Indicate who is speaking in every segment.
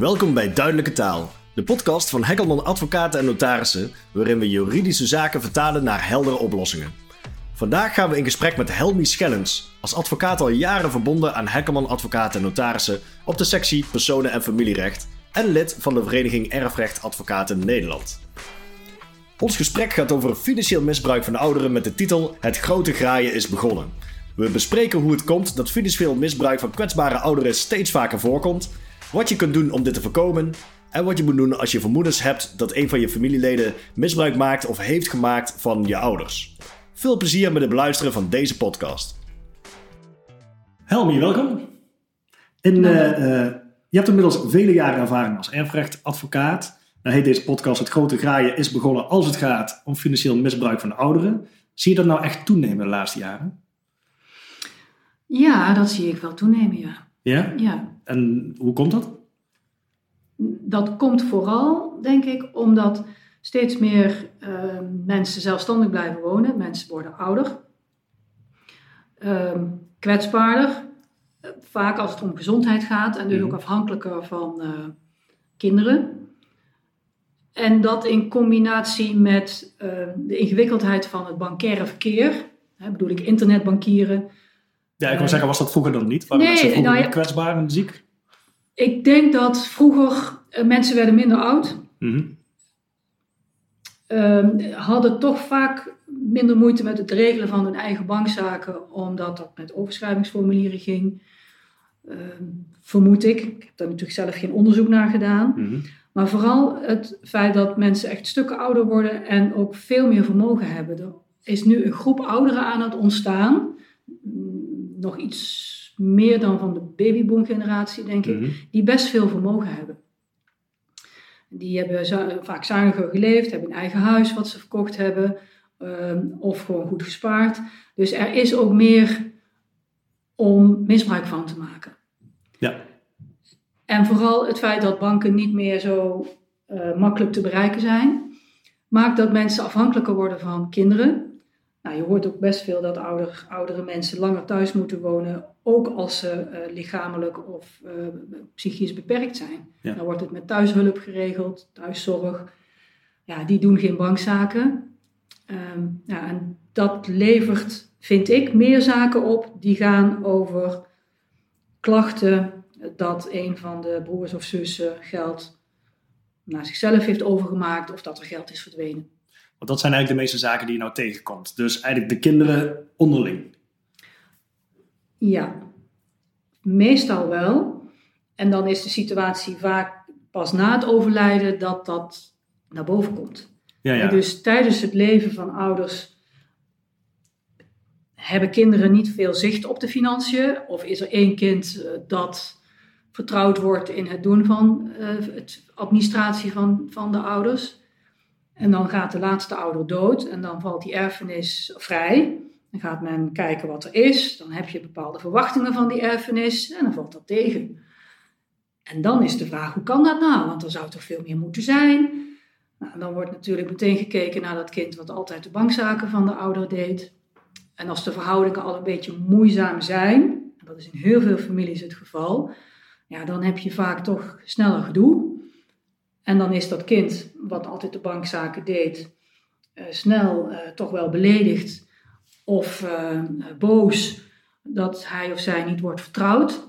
Speaker 1: Welkom bij Duidelijke Taal, de podcast van Hekkelman Advocaten en Notarissen, waarin we juridische zaken vertalen naar heldere oplossingen. Vandaag gaan we in gesprek met Helmi Schellens, als advocaat al jaren verbonden aan Hekkelman Advocaten en Notarissen op de sectie Personen- en Familierecht en lid van de vereniging Erfrecht Advocaten Nederland. Ons gesprek gaat over financieel misbruik van ouderen met de titel Het grote graaien is begonnen. We bespreken hoe het komt dat financieel misbruik van kwetsbare ouderen steeds vaker voorkomt, wat je kunt doen om dit te voorkomen en wat je moet doen als je vermoedens hebt dat een van je familieleden misbruik maakt of heeft gemaakt van je ouders. Veel plezier met het beluisteren van deze podcast. Helmi, welkom. In, eh, eh, je hebt inmiddels vele jaren ervaring als erfrechtadvocaat. Dan heet deze podcast Het Grote Graaien is begonnen als het gaat om financieel misbruik van ouderen. Zie je dat nou echt toenemen de laatste jaren?
Speaker 2: Ja, dat zie ik wel toenemen, ja.
Speaker 1: Ja?
Speaker 2: ja.
Speaker 1: En hoe komt dat?
Speaker 2: Dat komt vooral, denk ik, omdat steeds meer uh, mensen zelfstandig blijven wonen. Mensen worden ouder, uh, kwetsbaarder, vaak als het om gezondheid gaat en dus
Speaker 1: Mhm.
Speaker 2: ook afhankelijker van uh, kinderen. En dat in combinatie met uh, de ingewikkeldheid van het bankaire verkeer, hè, bedoel ik internetbankieren.
Speaker 1: Ja, ik wil zeggen, was dat vroeger dan niet? Waren
Speaker 2: Nee,
Speaker 1: mensen vroeger
Speaker 2: nou ja.
Speaker 1: kwetsbaar en ziek?
Speaker 2: Ik denk dat vroeger uh, mensen werden minder oud. Uh, hadden toch vaak minder moeite met het regelen van hun eigen bankzaken, omdat dat met overschrijvingsformulieren ging. Uh, vermoed ik. Ik heb daar natuurlijk zelf geen onderzoek naar gedaan.
Speaker 1: Mhm.
Speaker 2: Maar vooral het feit dat mensen echt stukken ouder worden en ook veel meer vermogen hebben. Er is nu een groep ouderen aan het ontstaan. Nog iets meer dan van de babyboom-generatie, denk ik.
Speaker 1: Mhm.
Speaker 2: Die best veel vermogen hebben. Die hebben vaak zuiniger geleefd, hebben een eigen huis wat ze verkocht hebben. ehm, of gewoon goed gespaard. Dus er is ook meer om misbruik van te maken.
Speaker 1: Ja.
Speaker 2: En vooral het feit dat banken niet meer zo eh, makkelijk te bereiken zijn, maakt dat mensen afhankelijker worden van kinderen. Nou, je hoort ook best veel dat ouder, oudere mensen langer thuis moeten wonen, ook als ze eh, lichamelijk of eh, psychisch beperkt zijn.
Speaker 1: Ja.
Speaker 2: Dan wordt het met thuishulp geregeld, thuiszorg. Ja, die doen geen bankzaken. Ehm, ja, en dat levert, vind ik, meer zaken op die gaan over klachten dat een van de broers of zussen geld naar zichzelf heeft overgemaakt of dat er geld is verdwenen.
Speaker 1: Want dat zijn eigenlijk de meeste zaken die je nou tegenkomt. Dus eigenlijk de kinderen onderling.
Speaker 2: Ja, meestal wel. En dan is de situatie vaak pas na het overlijden dat dat naar boven komt.
Speaker 1: Ja, ja.
Speaker 2: Dus tijdens het leven van ouders hebben kinderen niet veel zicht op de financiën. Of is er één kind eh, dat vertrouwd wordt in het doen van eh, het administratie van, van de ouders. En dan gaat de laatste ouder dood en dan valt die erfenis vrij. Dan gaat men kijken wat er is. Dan heb je bepaalde verwachtingen van die erfenis en dan valt dat tegen. En dan is de vraag, hoe kan dat nou? Want er zou toch veel meer moeten zijn. Nou, dan wordt natuurlijk meteen gekeken naar dat kind wat altijd de bankzaken van de ouder deed. En als de verhoudingen al een beetje moeizaam zijn, dat is in heel veel families het geval, ja, dan heb je vaak toch sneller gedoe. En dan is dat kind, wat altijd de bankzaken deed, eh, snel eh, toch wel beledigd of eh, boos dat hij of zij niet wordt vertrouwd.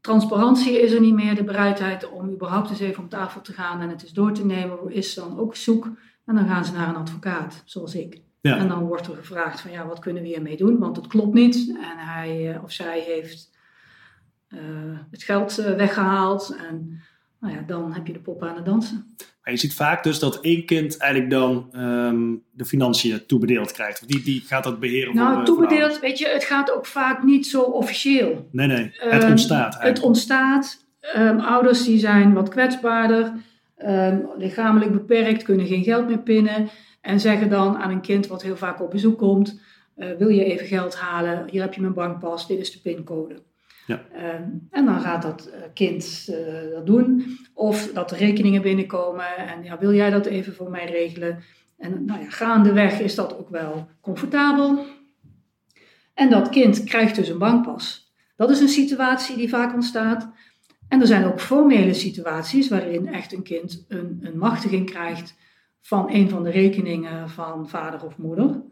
Speaker 2: Transparantie is er niet meer, de bereidheid om überhaupt eens even om tafel te gaan en het eens door te nemen is dan ook zoek. En dan gaan ze naar een advocaat, zoals ik.
Speaker 1: Ja.
Speaker 2: En dan wordt er gevraagd van ja, wat kunnen we hiermee doen? Want het klopt niet. En hij of zij heeft het geld eh, weggehaald. En nou ja, dan heb je de pop aan het dansen.
Speaker 1: Maar je ziet vaak dus dat één kind eigenlijk dan ehm, de financiën toebedeeld krijgt. Of die, die gaat dat beheren voor, eh,
Speaker 2: Nou,
Speaker 1: voor de
Speaker 2: toebedeeld, weet je, het gaat ook vaak niet zo officieel.
Speaker 1: Nee, nee. Het
Speaker 2: Ehm,
Speaker 1: ontstaat
Speaker 2: Het
Speaker 1: eigenlijk.
Speaker 2: ontstaat. Ehm, ouders die zijn wat kwetsbaarder, lichamelijk beperkt, kunnen geen geld meer pinnen. En zeggen dan aan een kind wat heel vaak op bezoek komt: eh, Wil je even geld halen? Hier heb je mijn bankpas, dit is de pincode.
Speaker 1: Ja.
Speaker 2: Ehm, en dan gaat dat eh, kind eh, dat doen. Of dat er rekeningen binnenkomen en ja, wil jij dat even voor mij regelen? En nou ja, gaandeweg is dat ook wel comfortabel. En dat kind krijgt dus een bankpas. Dat is een situatie die vaak ontstaat. En er zijn ook formele situaties waarin echt een kind een, een machtiging krijgt van een van de rekeningen van vader of moeder.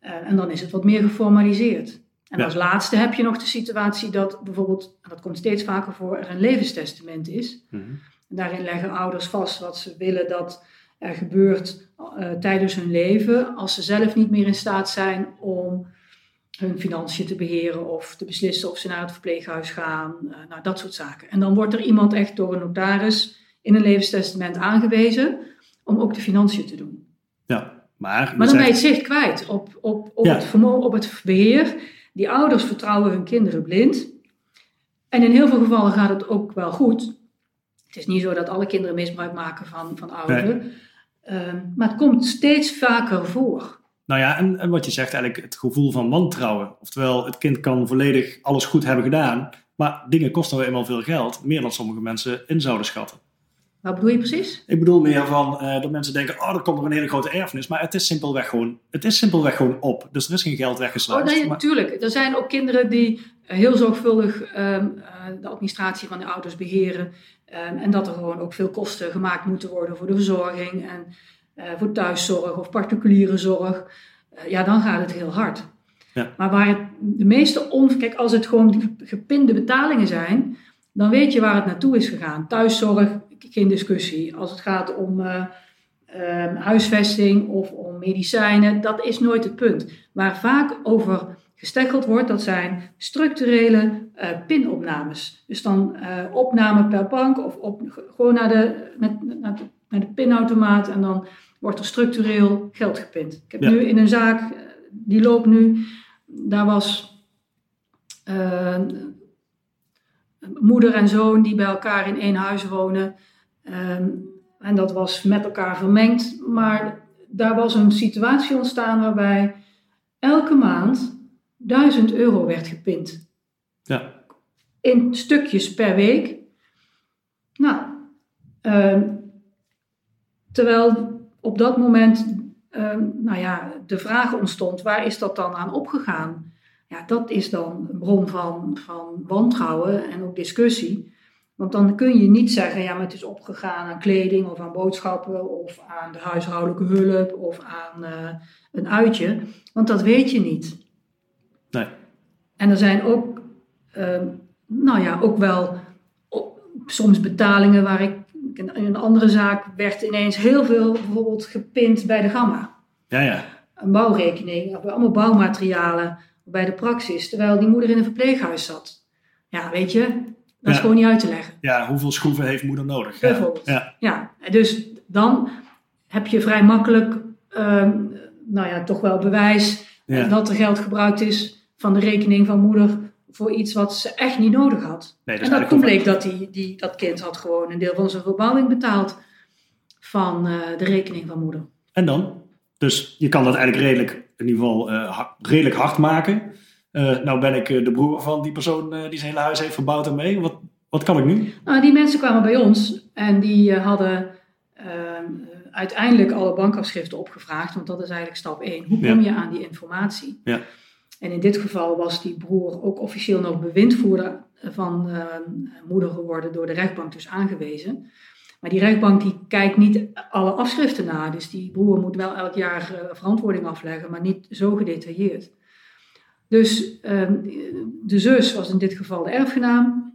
Speaker 2: Uh, en dan is het wat meer geformaliseerd. En als laatste heb je nog de situatie dat bijvoorbeeld, en dat komt steeds vaker voor, er een levenstestament is. Mm -hmm. Daarin leggen ouders vast wat ze willen dat er gebeurt uh, tijdens hun leven, als ze zelf niet meer in staat zijn om hun financiën te beheren of te beslissen of ze naar het verpleeghuis gaan, uh, nou dat soort zaken. En dan wordt er iemand echt door een notaris in een levenstestament aangewezen om ook de financiën te doen.
Speaker 1: Ja, maar,
Speaker 2: maar dan ben je het zicht kwijt op, op, op, ja. het vermogen, op het beheer. Die ouders vertrouwen hun kinderen blind. En in heel veel gevallen gaat het ook wel goed. Het is niet zo dat alle kinderen misbruik maken van, van ouderen. Nee. Uh, maar het komt steeds vaker voor.
Speaker 1: Nou ja, en, en, wat je zegt eigenlijk, het gevoel van wantrouwen. Oftewel, het kind kan volledig alles goed hebben gedaan, maar dingen kosten wel eenmaal veel geld, meer dan sommige mensen in zouden schatten.
Speaker 2: Wat bedoel je precies?
Speaker 1: Ik bedoel meer van uh, dat mensen denken, oh, er komt nog een hele grote erfenis. Maar het is simpelweg gewoon, het is simpelweg gewoon op. Dus er is geen geld weggeslagen.
Speaker 2: Oh nee,
Speaker 1: maar...
Speaker 2: natuurlijk. Er zijn ook kinderen die heel zorgvuldig um, uh, de administratie van de ouders beheren. Um, en dat er gewoon ook veel kosten gemaakt moeten worden voor de verzorging en uh, voor thuiszorg of particuliere zorg. ja, dan gaat het heel hard. Ja. Maar waar het de meeste on... Kijk, als het gewoon gepinde betalingen zijn, dan weet je waar het naartoe is gegaan. Thuiszorg, geen discussie. Als het gaat om uh, uh, huisvesting of om medicijnen, dat is nooit het punt. Waar vaak over gesteggeld wordt, dat zijn structurele uh, pinopnames. Dus dan opname per bank of op, gewoon naar de, met, naar de, naar de pinautomaat en dan wordt er structureel geld gepind. Ik heb ja. nu in een zaak, die loopt nu, daar was moeder en zoon die bij elkaar in één huis wonen. Um, en dat was met elkaar vermengd. Maar daar was een situatie ontstaan waarbij elke maand 1000 euro werd gepind.
Speaker 1: Ja.
Speaker 2: In stukjes per week. Nou, um, terwijl op dat moment um, nou ja, de vraag ontstond: waar is dat dan aan opgegaan? Ja, dat is dan een bron van, van wantrouwen en ook discussie. Want dan kun je niet zeggen, ja, maar het is opgegaan aan kleding of aan boodschappen of aan de huishoudelijke hulp of aan uh, een uitje. Want dat weet je niet.
Speaker 1: Nee.
Speaker 2: En er zijn ook, uh, nou ja, ook wel op, soms betalingen waar ik, in een andere zaak werd ineens heel veel bijvoorbeeld gepind bij de gamma.
Speaker 1: Ja, ja.
Speaker 2: Een bouwrekening, allemaal bouwmaterialen bij de praxis, terwijl die moeder in een verpleeghuis zat. Ja, weet je, dat is gewoon niet uit te leggen.
Speaker 1: Ja, hoeveel schroeven heeft moeder nodig?
Speaker 2: Bijvoorbeeld. Ja. ja. Dus dan heb je vrij makkelijk, um, nou ja, toch wel bewijs ja. dat er geld gebruikt is van de rekening van moeder voor iets wat ze echt niet nodig had. Nee, en dat toen bleek dat die, die, dat kind had gewoon een deel van zijn verbouwing betaald van uh, de rekening van moeder.
Speaker 1: En dan? Dus je kan dat eigenlijk redelijk, in ieder geval uh, redelijk hard maken. Uh, nou ben ik de broer van die persoon die zijn hele huis heeft verbouwd en mee. Wat, wat kan ik nu?
Speaker 2: Nou, die mensen kwamen bij ons en die hadden uiteindelijk alle bankafschriften opgevraagd. Want dat is eigenlijk stap 1. Hoe kom je aan die informatie?
Speaker 1: Ja.
Speaker 2: En in dit geval was die broer ook officieel nog bewindvoerder van moeder geworden, door de rechtbank dus aangewezen. Maar die rechtbank die kijkt niet alle afschriften na. Dus die broer moet wel elk jaar verantwoording afleggen, maar niet zo gedetailleerd. Dus um, de zus was in dit geval de erfgenaam.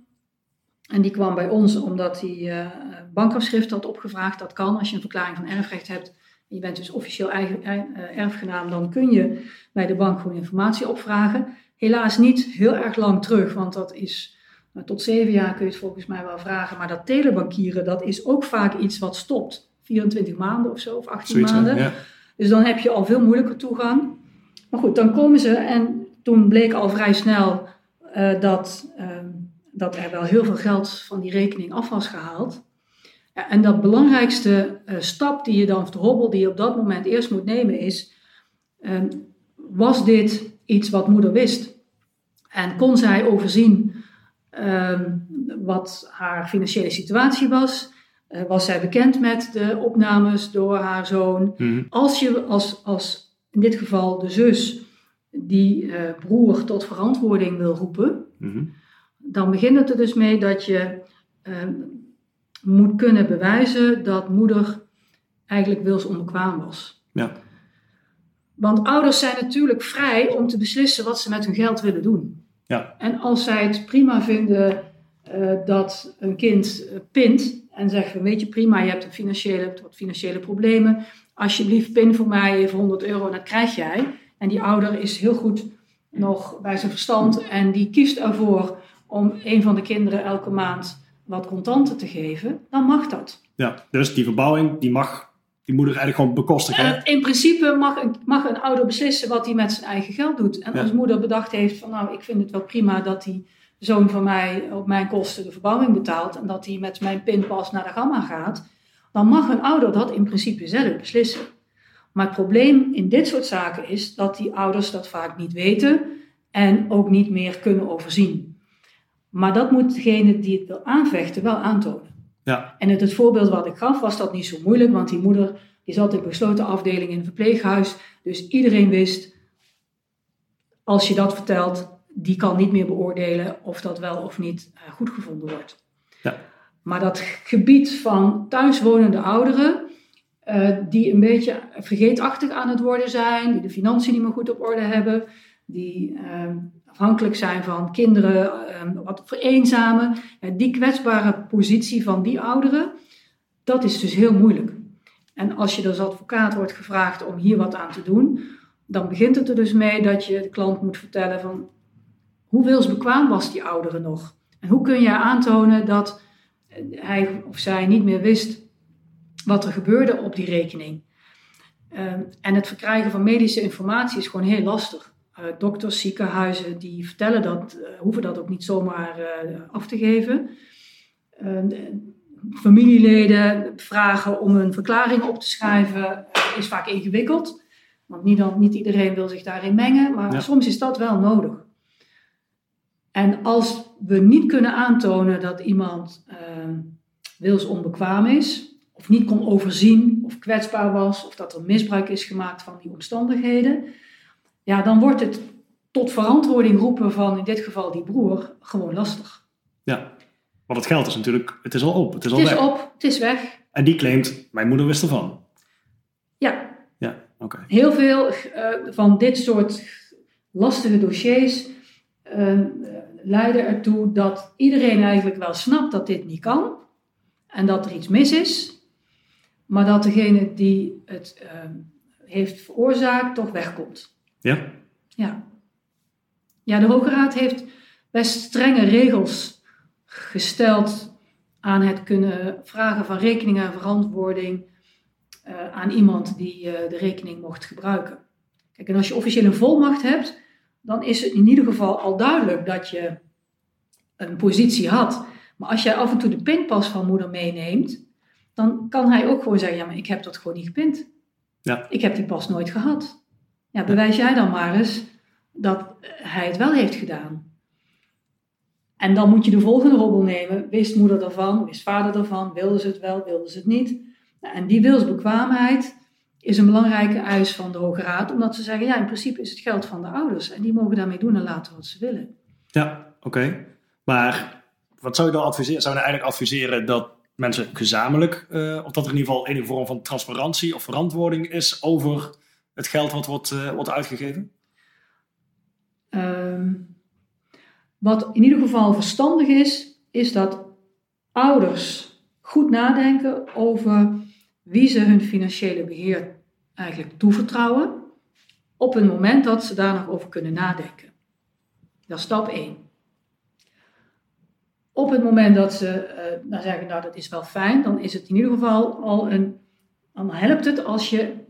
Speaker 2: En die kwam bij ons omdat hij uh, bankafschrift had opgevraagd. Dat kan als je een verklaring van erfrecht hebt. En je bent dus officieel uh, erfgenaam. Dan kun je bij de bank gewoon informatie opvragen. Helaas niet heel erg lang terug, want dat is uh, tot zeven jaar kun je het volgens mij wel vragen. Maar dat telebankieren, dat is ook vaak iets wat stopt. 24 maanden of zo, of 18 Zoiets, maanden. Ja. Dus dan heb je al veel moeilijker toegang. Maar goed, dan komen ze en toen bleek al vrij snel uh, dat, uh, dat er wel heel veel geld van die rekening af was gehaald. En dat belangrijkste uh, stap die je dan, of de hobbel die je op dat moment eerst moet nemen is, ehm, was dit iets wat moeder wist? En kon zij overzien ehm, wat haar financiële situatie was? was zij bekend met de opnames door haar zoon? Mm-hmm. Als je als, als in dit geval de zus die uh, broer tot verantwoording wil roepen, mm -hmm. dan begint het er dus mee dat je ehm, moet kunnen bewijzen dat moeder eigenlijk wilsonbekwaam was.
Speaker 1: Ja.
Speaker 2: Want ouders zijn natuurlijk vrij om te beslissen wat ze met hun geld willen doen.
Speaker 1: Ja.
Speaker 2: En als zij het prima vinden eh, dat een kind uh, pint en zegt van weet je prima, je hebt een financiële, wat financiële problemen, alsjeblieft pin voor mij even 100 euro en dat krijg jij. En die ouder is heel goed nog bij zijn verstand en die kiest ervoor om een van de kinderen elke maand wat contanten te geven, dan mag dat.
Speaker 1: Ja, dus die verbouwing die mag die moeder eigenlijk gewoon bekostigen.
Speaker 2: In principe mag een, mag een ouder beslissen wat hij met zijn eigen geld doet. En als moeder bedacht heeft van nou, ik vind het wel prima dat die zoon van mij op mijn kosten de verbouwing betaalt en dat hij met mijn pinpas naar de gamma gaat, dan mag een ouder dat in principe zelf beslissen. Maar het probleem in dit soort zaken is dat die ouders dat vaak niet weten en ook niet meer kunnen overzien. Maar dat moet degene die het wil aanvechten wel aantonen.
Speaker 1: Ja.
Speaker 2: En in het voorbeeld wat ik gaf was dat niet zo moeilijk, want die moeder die zat in een besloten afdeling in een verpleeghuis. Dus iedereen wist, als je dat vertelt, die kan niet meer beoordelen of dat wel of niet uh, goed gevonden wordt.
Speaker 1: Ja.
Speaker 2: Maar dat gebied van thuiswonende ouderen, uh, die een beetje vergeetachtig aan het worden zijn, die de financiën niet meer goed op orde hebben, die uh, afhankelijk zijn van kinderen, wat vereenzamen, die kwetsbare positie van die ouderen, dat is dus heel moeilijk. En als je als advocaat wordt gevraagd om hier wat aan te doen, dan begint het er dus mee dat je de klant moet vertellen van hoe wilsbekwaam was die oudere nog? En hoe kun je aantonen dat hij of zij niet meer wist wat er gebeurde op die rekening? en het verkrijgen van medische informatie is gewoon heel lastig. Uh, dokters, ziekenhuizen, die vertellen dat, uh, hoeven dat ook niet zomaar uh, af te geven. familieleden vragen om een verklaring op te schrijven is vaak ingewikkeld. Want niet, dan, niet iedereen wil zich daarin mengen, maar ja. soms is dat wel nodig. En als we niet kunnen aantonen dat iemand wilsonbekwaam is, of niet kon overzien, of kwetsbaar was, of dat er misbruik is gemaakt van die omstandigheden, ja, dan wordt het tot verantwoording roepen van in dit geval die broer gewoon lastig.
Speaker 1: Ja, want het geld is natuurlijk, het is al op, het is al
Speaker 2: het
Speaker 1: weg.
Speaker 2: is op, het is weg.
Speaker 1: En die claimt, mijn moeder wist ervan.
Speaker 2: Ja.
Speaker 1: Ja, oké. Okay.
Speaker 2: Heel veel uh, van dit soort lastige dossiers uh, leiden ertoe dat iedereen eigenlijk wel snapt dat dit niet kan. En dat er iets mis is. Maar dat degene die het uh, heeft veroorzaakt toch wegkomt.
Speaker 1: Ja?
Speaker 2: Ja. Ja, de Hoge Raad heeft best strenge regels gesteld aan het kunnen vragen van rekening en verantwoording uh, aan iemand die uh, de rekening mocht gebruiken. Kijk, en als je officieel een volmacht hebt, dan is het in ieder geval al duidelijk dat je een positie had. Maar als jij af en toe de pinpas van moeder meeneemt, dan kan hij ook gewoon zeggen: Ja, maar ik heb dat gewoon niet gepind.
Speaker 1: Ja.
Speaker 2: Ik heb die pas nooit gehad. Ja, bewijs jij dan maar eens dat hij het wel heeft gedaan. En dan moet je de volgende robbel nemen. Wist moeder ervan? Wist vader ervan? Wilden ze het wel? Wilden ze het niet? En die wilsbekwaamheid is een belangrijke eis van de Hoge Raad. Omdat ze zeggen, ja, in principe is het geld van de ouders. En die mogen daarmee doen en laten wat ze willen.
Speaker 1: Ja, oké. Okay. Maar wat zou je dan adviseren? Zou je nou eigenlijk adviseren dat mensen gezamenlijk, uh, of dat er in ieder geval enige vorm van transparantie of verantwoording is over het geld wat wordt, wordt uitgegeven?
Speaker 2: Um, wat in ieder geval verstandig is, is dat ouders goed nadenken over wie ze hun financiële beheer eigenlijk toevertrouwen, op het moment dat ze daar nog over kunnen nadenken. Dat is stap 1. Op het moment dat ze uh, zeggen, nou dat is wel fijn, dan is het in ieder geval al een, dan helpt het als je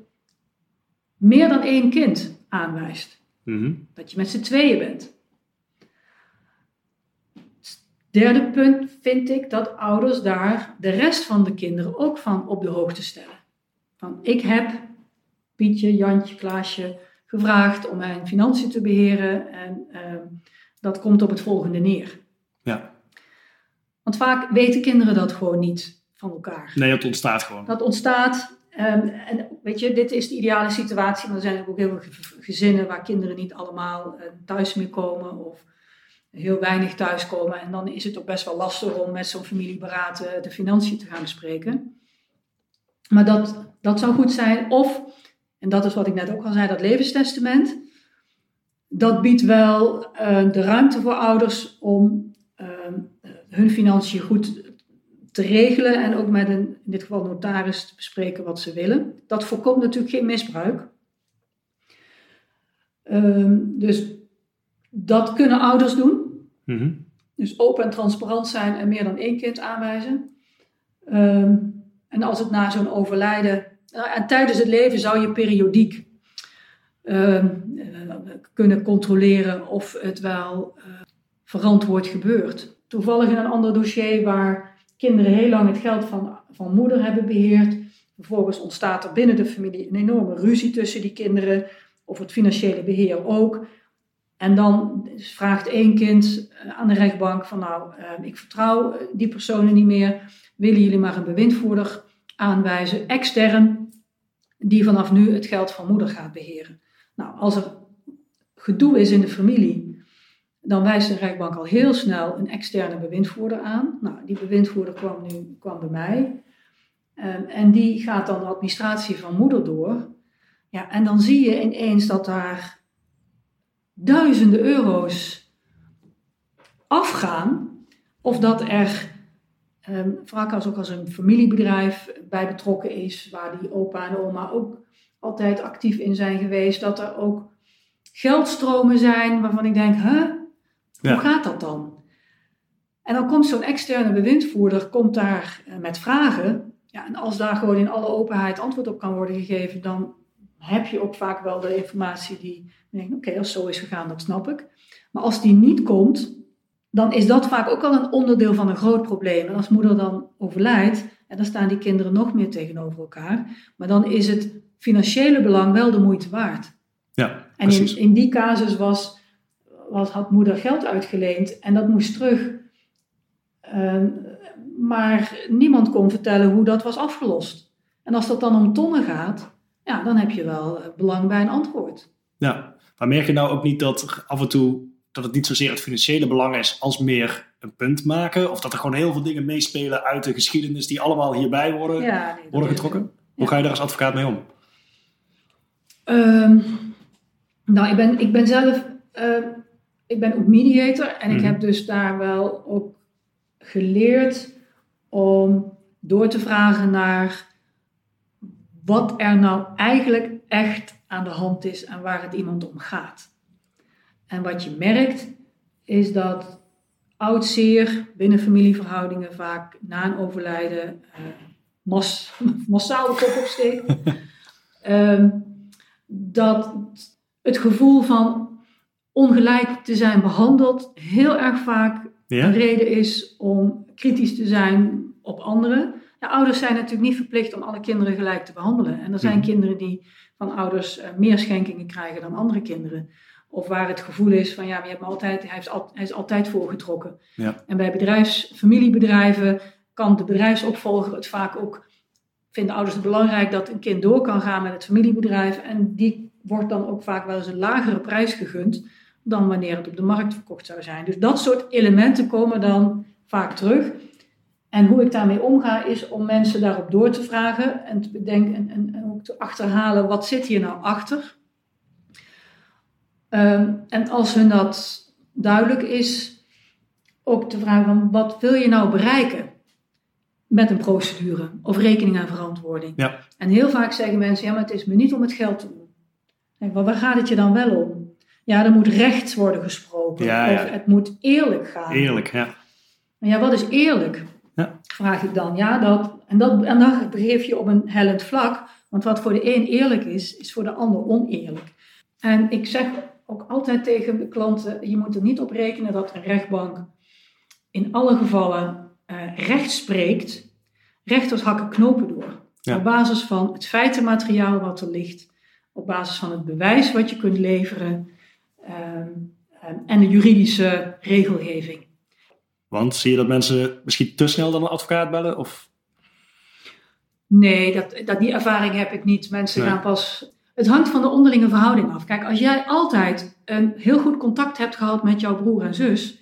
Speaker 2: meer dan één kind aanwijst.
Speaker 1: Mm-hmm.
Speaker 2: Dat je met z'n tweeën bent. Derde punt vind ik dat ouders daar de rest van de kinderen ook van op de hoogte stellen. Van ik heb Pietje, Jantje, Klaasje gevraagd om mijn financiën te beheren en uh, dat komt op het volgende neer.
Speaker 1: Ja.
Speaker 2: Want vaak weten kinderen dat gewoon niet van elkaar.
Speaker 1: Nee, dat ontstaat gewoon.
Speaker 2: Dat ontstaat. Um, en weet je, dit is de ideale situatie, maar er zijn ook heel veel gezinnen waar kinderen niet allemaal uh, thuis meer komen. Of heel weinig thuiskomen. En dan is het ook best wel lastig om met zo'n familieberaad uh, de financiën te gaan bespreken. Maar dat, dat zou goed zijn. Of, en dat is wat ik net ook al zei, dat levenstestament. Dat biedt wel uh, de ruimte voor ouders om uh, hun financiën goed te regelen en ook met een, in dit geval notaris te bespreken wat ze willen. Dat voorkomt natuurlijk geen misbruik. Um, dus dat kunnen ouders doen. Mhm. Dus open en transparant zijn en meer dan één kind aanwijzen. Um, en als het na zo'n overlijden. Nou, en tijdens het leven zou je periodiek um, kunnen controleren of het wel uh, verantwoord gebeurt. Toevallig in een ander dossier waar kinderen heel lang het geld van, van moeder hebben beheerd. Vervolgens ontstaat er binnen de familie een enorme ruzie tussen die kinderen, of het financiële beheer ook. En dan vraagt één kind eh, aan de rechtbank van nou, eh, ik vertrouw eh, die personen niet meer. Willen jullie maar een bewindvoerder aanwijzen, extern, die vanaf nu het geld van moeder gaat beheren. Nou, als er gedoe is in de familie, dan wijst de rechtbank al heel snel een externe bewindvoerder aan. Nou, die bewindvoerder kwam nu kwam bij mij. Um, en die gaat dan de administratie van moeder door. Ja, en dan zie je ineens dat daar duizenden euro's afgaan. Of dat er um, als ook als een familiebedrijf bij betrokken is, waar die opa en oma ook altijd actief in zijn geweest. Dat er ook geldstromen zijn waarvan ik denk, huh, hoe gaat dat dan? En dan komt zo'n externe bewindvoerder komt daar eh, met vragen. Ja, en als daar gewoon in alle openheid antwoord op kan worden gegeven, dan heb je ook vaak wel de informatie die denkt, oké, als zo is gegaan, dat snap ik. Maar als die niet komt, dan is dat vaak ook al een onderdeel van een groot probleem. En als moeder dan overlijdt, en dan staan die kinderen nog meer tegenover elkaar. Maar dan is het financiële belang wel de moeite waard.
Speaker 1: Ja,
Speaker 2: en in, in die casus was, was, had moeder geld uitgeleend en dat moest terug. Ehm, maar niemand kon vertellen hoe dat was afgelost. En als dat dan om tonnen gaat, ja, dan heb je wel eh, belang bij een antwoord.
Speaker 1: Ja, maar merk je nou ook niet dat af en toe dat het niet zozeer het financiële belang is als meer een punt maken? Of dat er gewoon heel veel dingen meespelen uit de geschiedenis die allemaal hierbij worden, worden getrokken? Hoe ga je daar als advocaat mee om?
Speaker 2: Um, nou, ik ben, ik ben zelf uh, ik ben ook mediator en ik mhm. heb dus daar wel ook geleerd om door te vragen naar wat er nou eigenlijk echt aan de hand is en waar het iemand om gaat. En wat je merkt is dat oud zeer binnen familieverhoudingen vaak na een overlijden uh, mas, massaal de kop opsteekt. um, dat het gevoel van ongelijk te zijn behandeld heel erg vaak een reden is om kritisch te zijn op anderen. Ja, ouders zijn natuurlijk niet verplicht om alle kinderen gelijk te behandelen. En er zijn mhm. kinderen die van ouders uh, meer schenkingen krijgen dan andere kinderen. Of waar het gevoel is van ja, je hebt altijd, hij, heeft al, hij is altijd voorgetrokken.
Speaker 1: Ja.
Speaker 2: En bij bedrijfs, familiebedrijven kan de bedrijfsopvolger het vaak ook, vinden ouders het belangrijk dat een kind door kan gaan met het familiebedrijf. En die wordt dan ook vaak wel eens een lagere prijs gegund dan wanneer het op de markt verkocht zou zijn. Dus dat soort elementen komen dan vaak terug. En hoe ik daarmee omga is om mensen daarop door te vragen en te bedenken en, en, en ook te achterhalen wat zit hier nou achter. Um, en als hun dat duidelijk is, ook te vragen van wat wil je nou bereiken met een procedure of rekening en verantwoording.
Speaker 1: Ja.
Speaker 2: En heel vaak zeggen mensen, ja maar het is me niet om het geld te doen. Maar waar gaat het je dan wel om? Ja, er moet recht worden gesproken.
Speaker 1: Ja, ja.
Speaker 2: Of het moet eerlijk gaan.
Speaker 1: Eerlijk, ja.
Speaker 2: Ja, wat is eerlijk?
Speaker 1: Ja.
Speaker 2: Vraag ik dan. Ja, dat, en, dat, en dan begeef je op een hellend vlak. Want wat voor de een eerlijk is, is voor de ander oneerlijk. En ik zeg ook altijd tegen de klanten: je moet er niet op rekenen dat een rechtbank in alle gevallen uh, recht spreekt. Rechters hakken knopen door. Op basis van het feitenmateriaal wat er ligt, op basis van het bewijs wat je kunt leveren en de juridische regelgeving.
Speaker 1: Want zie je dat mensen misschien te snel dan een advocaat bellen? Of?
Speaker 2: Nee, dat, dat, die ervaring heb ik niet. Mensen gaan pas. Het hangt van de onderlinge verhouding af. Kijk, als jij altijd een heel goed contact hebt gehad met jouw broer en zus,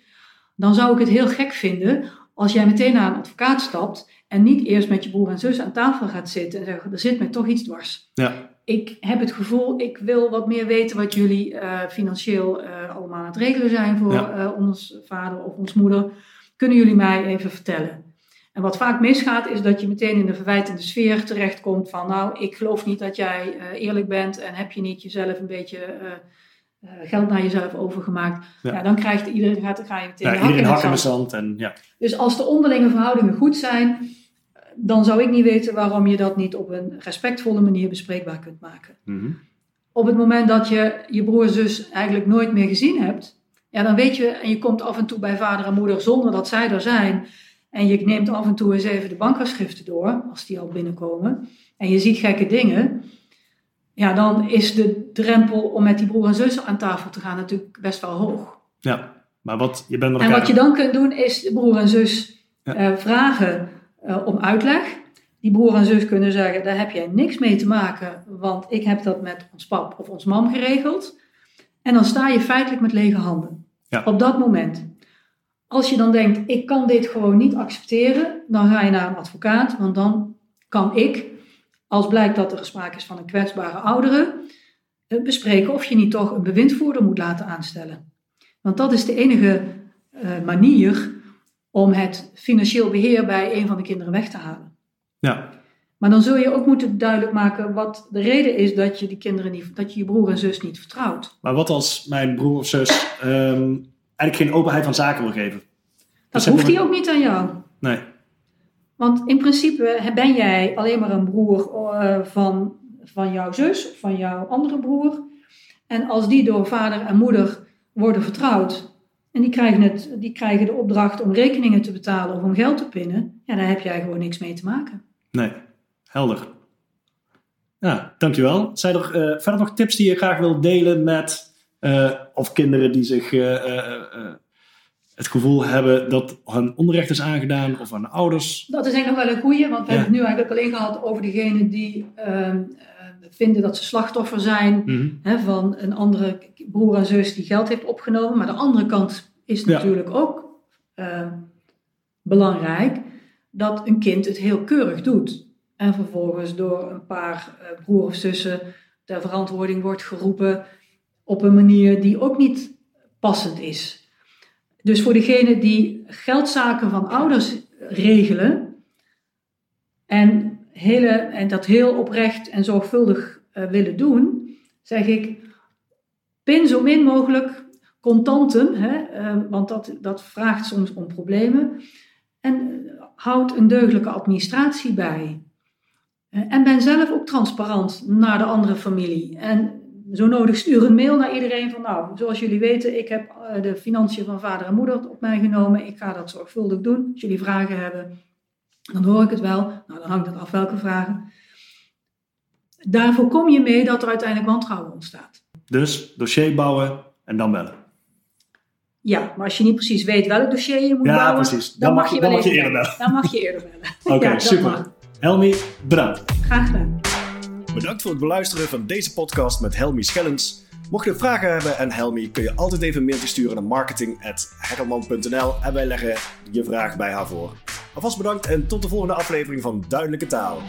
Speaker 2: dan zou ik het heel gek vinden als jij meteen naar een advocaat stapt en niet eerst met je broer en zus aan tafel gaat zitten en zeggen, er zit mij toch iets dwars.
Speaker 1: Ja.
Speaker 2: Ik heb het gevoel, ik wil wat meer weten wat jullie eh, financieel uh, allemaal aan het regelen zijn voor ja. uh, ons vader of ons moeder. Kunnen jullie mij even vertellen? En wat vaak misgaat, is dat je meteen in de verwijtende sfeer terechtkomt van, nou, ik geloof niet dat jij eerlijk bent en heb je niet jezelf een beetje geld naar jezelf overgemaakt. Ja. ja dan krijgt iedereen, gaat, ga je meteen
Speaker 1: ja,
Speaker 2: hak in
Speaker 1: hak in de zand. En, ja.
Speaker 2: Dus als de onderlinge verhoudingen goed zijn, dan zou ik niet weten waarom je dat niet op een respectvolle manier bespreekbaar kunt maken.
Speaker 1: Mm -hmm.
Speaker 2: Op het moment dat je je broer en zus eigenlijk nooit meer gezien hebt, ja, dan weet je, en je komt af en toe bij vader en moeder zonder dat zij er zijn, en je neemt af en toe eens even de bankafschriften door, als die al binnenkomen, en je ziet gekke dingen, ja, dan is de drempel om met die broer en zus aan tafel te gaan natuurlijk best wel hoog.
Speaker 1: Ja, maar wat je bent
Speaker 2: En wat je dan kunt doen, is de broer en zus ja. uh, vragen uh, om uitleg. Die broer en zus kunnen zeggen, daar heb jij niks mee te maken, want ik heb dat met ons pap of ons mam geregeld. En dan sta je feitelijk met lege handen.
Speaker 1: Ja.
Speaker 2: Op dat moment. Als je dan denkt, ik kan dit gewoon niet accepteren, dan ga je naar een advocaat, want dan kan ik, als blijkt dat er sprake is van een kwetsbare oudere, uh, bespreken of je niet toch een bewindvoerder moet laten aanstellen. Want dat is de enige manier om het financieel beheer bij een van de kinderen weg te halen.
Speaker 1: Ja.
Speaker 2: Maar dan zul je ook moeten duidelijk maken wat de reden is dat je die kinderen niet, dat je je broer en zus niet vertrouwt.
Speaker 1: Maar wat als mijn broer of zus um, eigenlijk geen openheid van zaken wil geven?
Speaker 2: Dat dus hoeft hij ook niet aan jou.
Speaker 1: Nee.
Speaker 2: Want in principe ben jij alleen maar een broer uh, van, van jouw zus van jouw andere broer. En als die door vader en moeder worden vertrouwd, en die krijgen, het, die krijgen de opdracht om rekeningen te betalen of om geld te pinnen. Ja, daar heb jij gewoon niks mee te maken.
Speaker 1: Nee, helder. Ja, dankjewel. Zijn er uh, verder nog tips die je graag wil delen met uh, of kinderen die zich uh, het gevoel hebben dat hun onrecht is aangedaan of aan ouders?
Speaker 2: Dat is eigenlijk nog wel een goeie, want we ja. hebben het nu eigenlijk alleen gehad over degene die ehm, vinden dat ze slachtoffer zijn
Speaker 1: mm -hmm.
Speaker 2: hè, van een andere broer en zus die geld heeft opgenomen. Maar de andere kant is natuurlijk ook uh, belangrijk dat een kind het heel keurig doet. En vervolgens door een paar uh, broer of zussen ter verantwoording wordt geroepen op een manier die ook niet passend is. Dus voor degene die geldzaken van ouders regelen en, hele, en dat heel oprecht en zorgvuldig uh, willen doen, zeg ik, pin zo min mogelijk contanten, hè, uh, want dat, dat vraagt soms om problemen. En houd een deugdelijke administratie bij. Uh, en ben zelf ook transparant naar de andere familie. En zo nodig stuur een mail naar iedereen van nou, zoals jullie weten, ik heb uh, de financiën van vader en moeder op mij genomen. Ik ga dat zorgvuldig doen. Als jullie vragen hebben, dan hoor ik het wel. Nou, dan hangt het af welke vragen. Daar voorkom je mee dat er uiteindelijk wantrouwen ontstaat.
Speaker 1: Dus dossier bouwen en dan bellen.
Speaker 2: Ja, maar als je niet precies weet welk dossier je moet
Speaker 1: ja,
Speaker 2: bouwen,
Speaker 1: precies.
Speaker 2: Dan,
Speaker 1: Dan
Speaker 2: mag je
Speaker 1: dan mag je eerder
Speaker 2: bellen. Dan mag je eerder bellen.
Speaker 1: Oké,
Speaker 2: Ja,
Speaker 1: super.
Speaker 2: mag.
Speaker 1: Helmi, bedankt.
Speaker 2: Graag gedaan.
Speaker 1: Bedankt voor het beluisteren van deze podcast met Helmi Schellens. Mocht je vragen hebben aan Helmi, kun je altijd even een mailtje sturen naar marketing.hekkelman.nl en wij leggen je vraag bij haar voor. Alvast bedankt en tot de volgende aflevering van Duidelijke Taal.